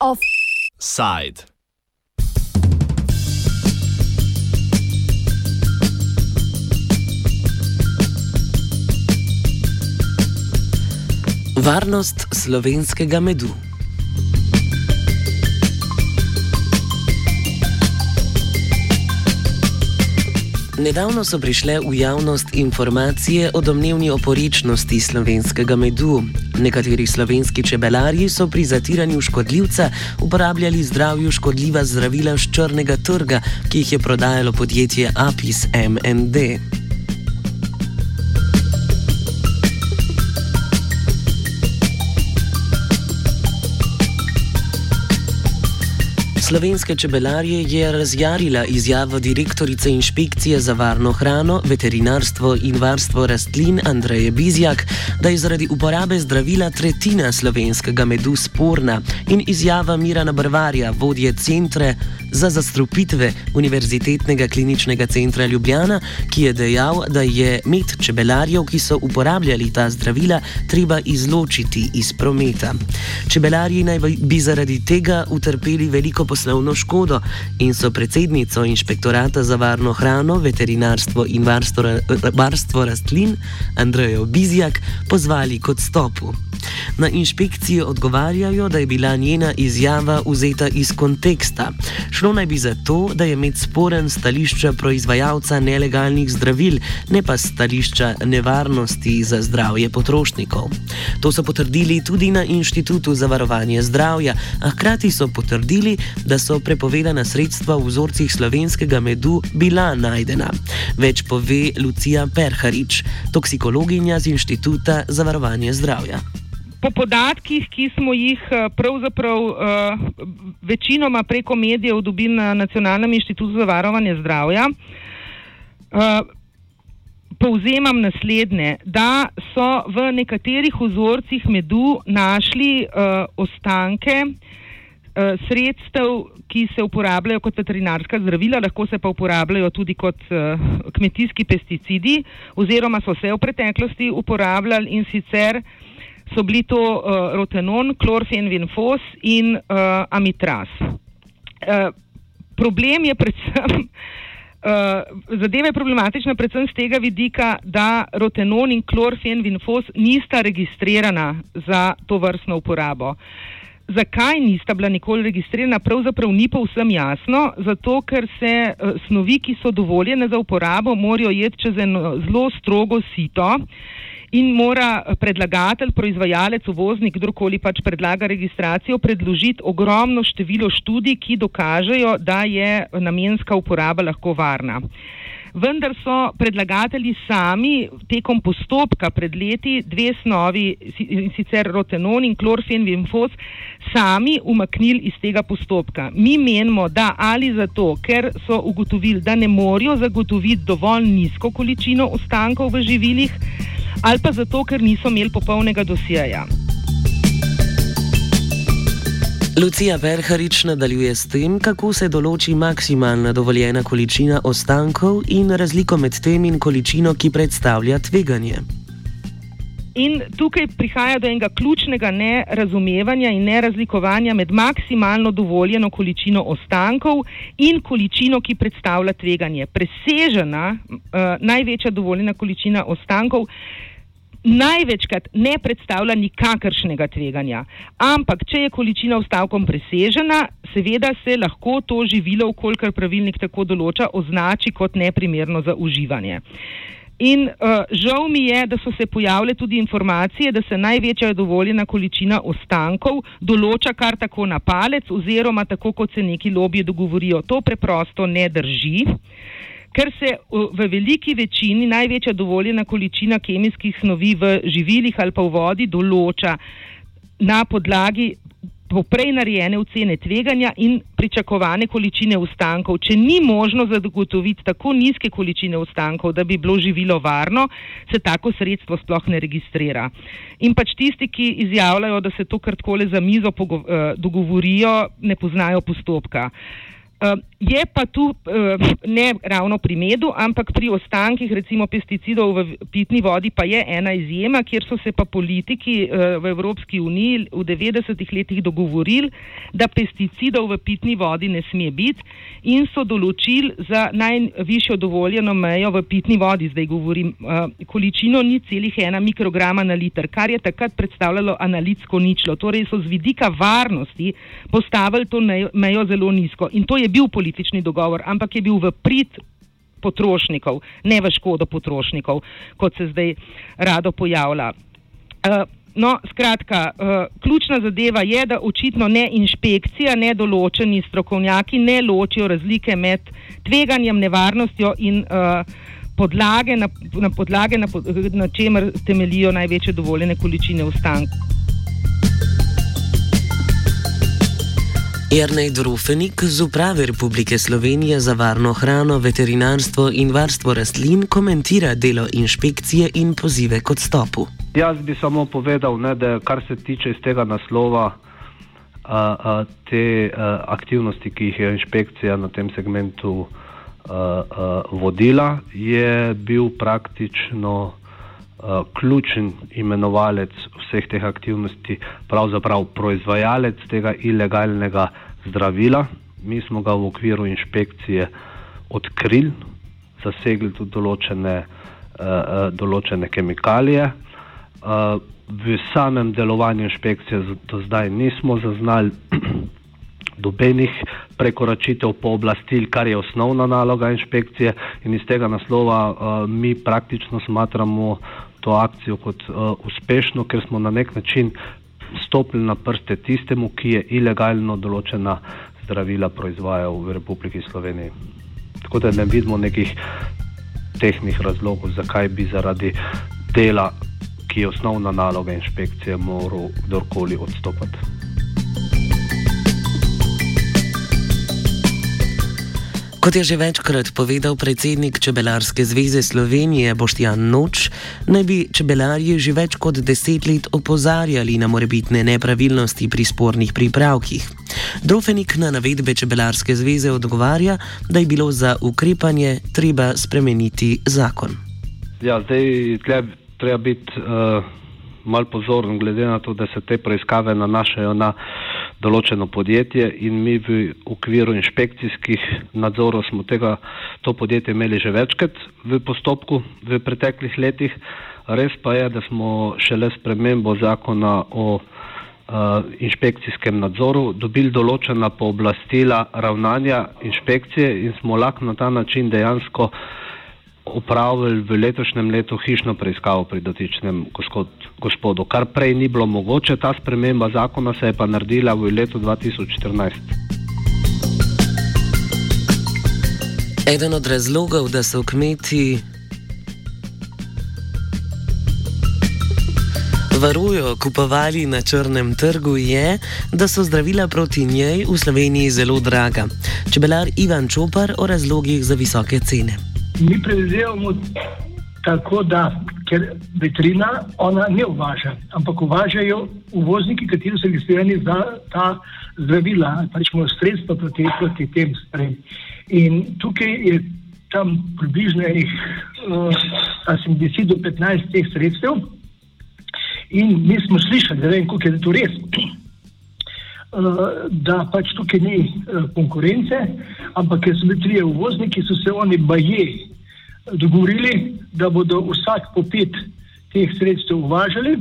Offside. Varnost slovenskega medu. Nedavno so prišle v javnost informacije o domnevni oporečnosti slovenskega medu. Nekateri slovenski čebelarji so pri zatiranju škodljivca uporabljali zdravju škodljiva zdravila z črnega trga, ki jih je prodajalo podjetje Apis MND. Slovenske čebelarje je razjarila izjavo direktorice inšpekcije za varno hrano, veterinarstvo in varstvo rastlin Andreje Bizjak, da je zaradi uporabe zdravila tretjina slovenskega medu sporna. In izjava Mirana Brvarja, vodje centra za zastrupitve Univerzitetnega kliničnega centra Ljubljana, ki je dejal, da je med čebelarjev, ki so uporabljali ta zdravila, treba izločiti iz prometa. Čebelarji naj bi zaradi tega utrpeli veliko poslovno škodo in so predsednico inšpektorata za varno hrano, veterinarstvo in varstvo, varstvo rastlin Andrejo Bizjak pozvali k odstopu. Na inšpekciji odgovarjajo, da je bila njena izjava vzeta iz konteksta. Šlo naj bi za to, da je med sporen stališča proizvajalca nelegalnih zdravil, ne pa stališča nevarnosti za zdravje potrošnikov. To so potrdili tudi na Inštitutu za varovanje zdravja, a hkrati so potrdili, da so prepovedana sredstva v vzorcih slovenskega medu bila najdena. Več pove Lucija Perharič, toksikologinja z Inštituta za varovanje zdravja po podatkih, ki smo jih eh, pravzaprav uh, večinoma preko medijev dobili na Nacionalnem inštitutu za varovanje zdravja, uh, povzemam naslednje, da so v nekaterih vzorcih medu našli uh, ostanke uh, sredstev, ki se uporabljajo kot veterinarska zdravila, lahko se pa uporabljajo tudi kot uh, kmetijski pesticidi, oziroma so se v preteklosti uporabljali in sicer so bili to uh, rotenon, klorfenvinfos in uh, amitraz. Uh, problem je predvsem, uh, zadeva je problematična predvsem z tega vidika, da rotenon in klorfenvinfos nista registrirana za to vrstno uporabo. Zakaj nista bila nikoli registrirana, pravzaprav ni povsem jasno, zato ker se uh, snovi, ki so dovoljene za uporabo, morajo jeti čez eno zelo strogo sito. Uh, in mora predlagatelj, proizvajalec, uvoznik, kdorkoli pač predlaga registracijo, predložiti ogromno število študij, ki dokažejo, da je namenska uporaba lahko varna. Vendar so predlagatelji sami tekom postopka pred leti dve snovi, sicer rotenon in klorfenvimfos, sami umaknili iz tega postopka. Mi menimo, da ali zato, ker so ugotovili, da ne morejo zagotoviti dovolj nizko količino ostankov v živilih, ali pa zato, ker niso imeli popolnega dosjeja. Lucija Verharič nadaljuje s tem, kako se določi maksimalna dovoljena količina ostankov in razliko med tem in količino, ki predstavlja tveganje. In tukaj prihaja do enega ključnega nerazumevanja in nerazlikovanja med maksimalno dovoljeno količino ostankov in količino, ki predstavlja tveganje. Presežena uh, največja dovoljena količina ostankov največkrat ne predstavlja nikakršnega tveganja. Ampak, če je količina ostavkom presežena, seveda se lahko to živilo, ukolikor pravilnik tako določa, označi kot neprimerno za uživanje. In uh, žal mi je, da so se pojavile tudi informacije, da se največja dovoljena količina ostankov določa kar tako na palec, oziroma tako, kot se neki lobiji dogovorijo. To preprosto ne drži. Ker se v veliki večini največja dovoljena količina kemijskih snovi v živilih ali pa v vodi določa na podlagi poprej narejene ocene tveganja in pričakovane količine ostankov. Če ni možno zagotoviti tako nizke količine ostankov, da bi bilo živilo varno, se tako sredstvo sploh ne registrira. In pač tisti, ki izjavljajo, da se to kar takole za mizo eh, dogovorijo, ne poznajo postopka. Uh, je pa tu ne ravno pri medu, ampak pri ostankih recimo pesticidov v pitni vodi pa je ena izjema, kjer so se pa politiki v Evropski uniji v 90-ih letih dogovorili, da pesticidov v pitni vodi ne sme biti in so določili za najvišjo dovoljeno mejo v pitni vodi, zdaj govorim, količino ni celih ena mikrograma na liter, kar je takrat predstavljalo analitsko ničlo. Torej so z vidika varnosti postavili to mejo zelo nizko in to je bil politični dogovor, ampak je bil v prid potrošnikov, ne v škodo potrošnikov, kot se zdaj rado pojavlja. Uh, no, skratka, uh, ključna zadeva je, da očitno ne inšpekcija, ne določeni strokovnjaki ne ločijo razlike med tveganjem, nevarnostjo in uh, podlage, na, na podlage, na, na čemer temelijo največje dovoljene količine ostankov. Jernej Drufenik z Uprave Republike Slovenije za varno hrano, veterinarstvo in varstvo rastlin komentira delo inšpekcije in pozive k odstopu. Jaz bi samo povedal, ne, da kar se tiče iz tega naslova, a, a, te a, aktivnosti, ki jih je inšpekcija na tem segmentu a, a, vodila, je bil praktično ključen imenovalec vseh teh aktivnosti, pravzaprav proizvajalec tega ilegalnega zdravila. Mi smo ga v okviru inšpekcije odkrili, zasegli tudi določene, uh, določene kemikalije. V samem delovanju inšpekcije do zdaj nismo zaznali dobenih prekoračitev pooblastil, kar je osnovna naloga inšpekcije in iz tega naslova mi praktično smatramo to akcijo kot uh, uspešno, ker smo na nek način stopili na prste tistemu, ki je ilegalno določena zdravila proizvajal v Republiki Sloveniji. Tako da ne vidimo nekih tehnih razlogov, zakaj bi zaradi dela, ki je osnovna naloga inšpekcije, moral kdorkoli odstopati. Kot je že večkrat povedal predsednik Čebelarske zveze Slovenije Boštjan Noč, naj bi čebelarji že več kot deset let opozarjali na morebitne nepravilnosti pri spornih pripravkih. Drofenik na navedbe Čebelarske zveze odgovarja, da je bilo za ukrepanje treba spremeniti zakon. Ja, zdaj treba biti uh, mal pozoren, glede na to, da se te preiskave nanašajo na določeno podjetje in mi v okviru inšpekcijskih nadzorov smo tega, to podjetje imeli že večkrat v postopku v preteklih letih. Res pa je, da smo šele s premembo zakona o uh, inšpekcijskem nadzoru dobili določena pooblastila ravnanja inšpekcije in smo lahko na ta način dejansko upravili v letošnjem letu hišno preiskavo pri dotičnem gospodu, kar prej ni bilo mogoče. Ta sprememba zakona se je pa naredila v letu 2014. Eden od razlogov, da so kmeti varujo kupovali na črnem trgu, je, da so zdravila proti njej v Sloveniji zelo draga. Čebelar Ivan Čopar o razlogih za visoke cene mi predvidevamo tako, da ker veterina ona ne uvaža, ampak uvažajo uvozniki, kateri so registrirani za ta zdravila, pač smo sredstva proti, proti tem stvarem. In tukaj je tam približno enih uh, 10 do 15 teh sredstev. In mi smo slišali, da vem, koliko je to res. Da pač tukaj ni konkurence, ampak ker so bili trije uvozniki, so se oni baje dogovorili, da bodo vsak po pet teh sredstev uvažali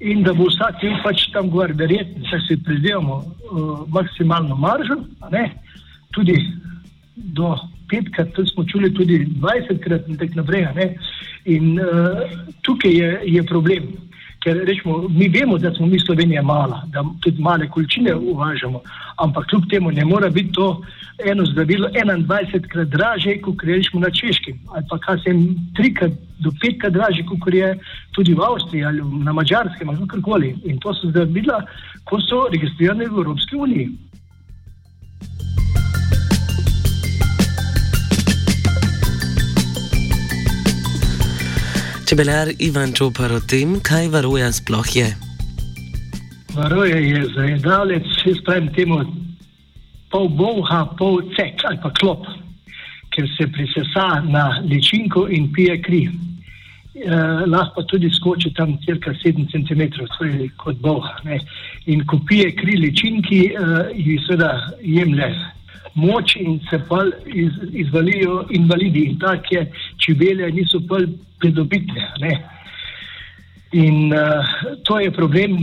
in da bo vsak bil pač tam gor, da se pridemo uh, maksimalno maržo, tudi do petkrat, tudi smo čuli tudi dvajsetkrat in tako naprej. In uh, tukaj je, je problem. Ker rečemo, mi vemo, da smo mi Slovenija mala, da tudi male količine uvažamo, ampak kljub temu ne mora biti to eno zdravilo 21 krat draže, kot rečemo na češkem, ali pa kar se jim trikrat do petkrat draže, kot je tudi v Avstriji ali na Mačarskem ali kakorkoli. In to so zdravila, ko so registrirane v Evropski uniji. Čebelar Ivan Čopar o tem, kaj varuja sploh je. Varuje je zajedavlec, vse spravim temu pol boha, pol cek ali pa klop, ker se prisesa na ličinko in pije kri. Uh, lahko tudi skoči tam cirka 7 cm, kot boha. Ne. In ko pije kri ličinki, uh, jih seveda jemlje moč in se pa iz, izvalijo invalidi. In take čebele niso pa pridobitne. In uh, to je problem,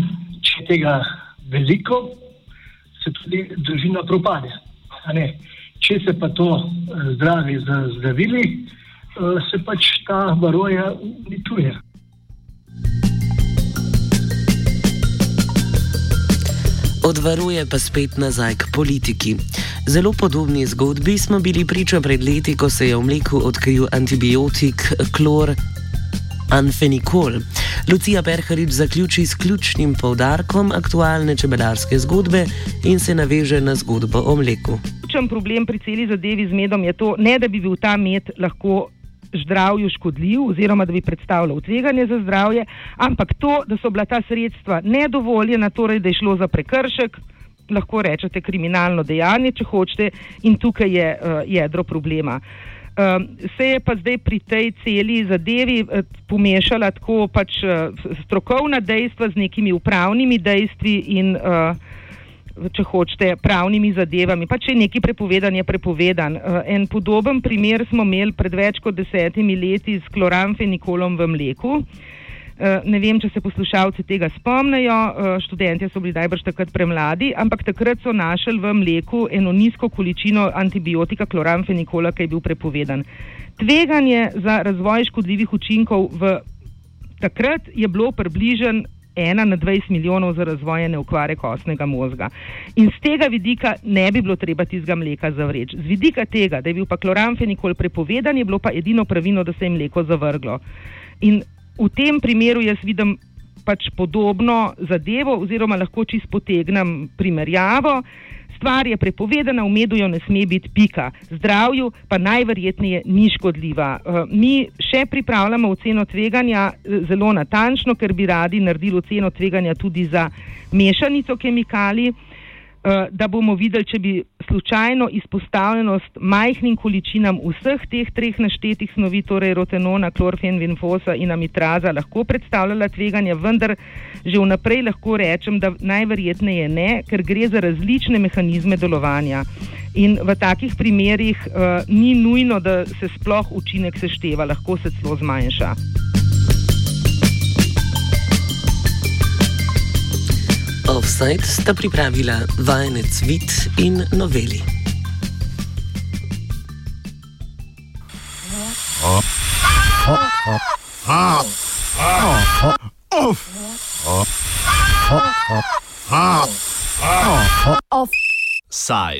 če tega veliko, se tudi družina propade. Če se pa to uh, zdravi z zdravili, uh, se pač ta varoja uničuje. Odvaruje pa spet nazaj k politiki. Zelo podobni zgodbi smo bili priča pred leti, ko se je v mleku odkril antibiotik klor anfenikol. Lucija Perharič zaključi s ključnim povdarkom aktualne čebelarske zgodbe in se naveže na zgodbo o mleku. Ključen problem pri celi zadevi z medom je to, ne da bi bil ta med lahko zdravju škodljiv oziroma da bi predstavljal tveganje za zdravje, ampak to, da so bila ta sredstva nedovoljena, torej da je šlo za prekršek lahko rečete kriminalno dejanje, če hočete, in tukaj je uh, jedro problema. Um, se je pa zdaj pri tej celi zadevi uh, pomešala tako pač uh, strokovna dejstva z nekimi upravnimi dejstvi in, uh, če hočete, pravnimi zadevami. Pa če je neki prepovedan, je prepovedan. Uh, en podoben primer smo imeli pred več kot desetimi leti s kloramfenikolom v mleku. Eh, ne vem, če se poslušalci tega spomnijo, eh, študenti so bili najbrž takrat premladi, ampak takrat so našli v mleku eno nizko količino antibiotika kloramfenikola, ki je bil prepovedan. Tveganje za razvoj škodljivih učinkov v takrat je bilo približen. Ena na 20 milijonov za razvojene okvare kostnega možga. In z tega vidika ne bi bilo treba tistega mleka zavreči. Z vidika tega, da je bil pa kloramfenikol prepovedan, je bilo pa edino pravilno, da se je mleko zavrglo. In v tem primeru jaz vidim pač podobno zadevo, oziroma lahko čisto potegnem primerjavo. Stvar je prepovedana, v medu jo ne sme biti pika, zdravju pa najverjetneje ni škodljiva. Uh, mi še pripravljamo oceno tveganja eh, zelo natančno, ker bi radi naredili oceno tveganja tudi za mešanico kemikalij. Eh, da bomo videli, če bi slučajno izpostavljenost majhnim količinam vseh teh treh naštetih snovi, torej rotenona, klorfenvinfosa in amitraza, lahko predstavljala tveganje, vendar že vnaprej lahko rečem, da najverjetneje ne, ker gre za različne mehanizme delovanja. In v takih primerih uh, ni nujno, da se sploh učinek sešteva, lahko se celo zmanjša. Offside sta pripravila vajenec Vid in noveli. Offside.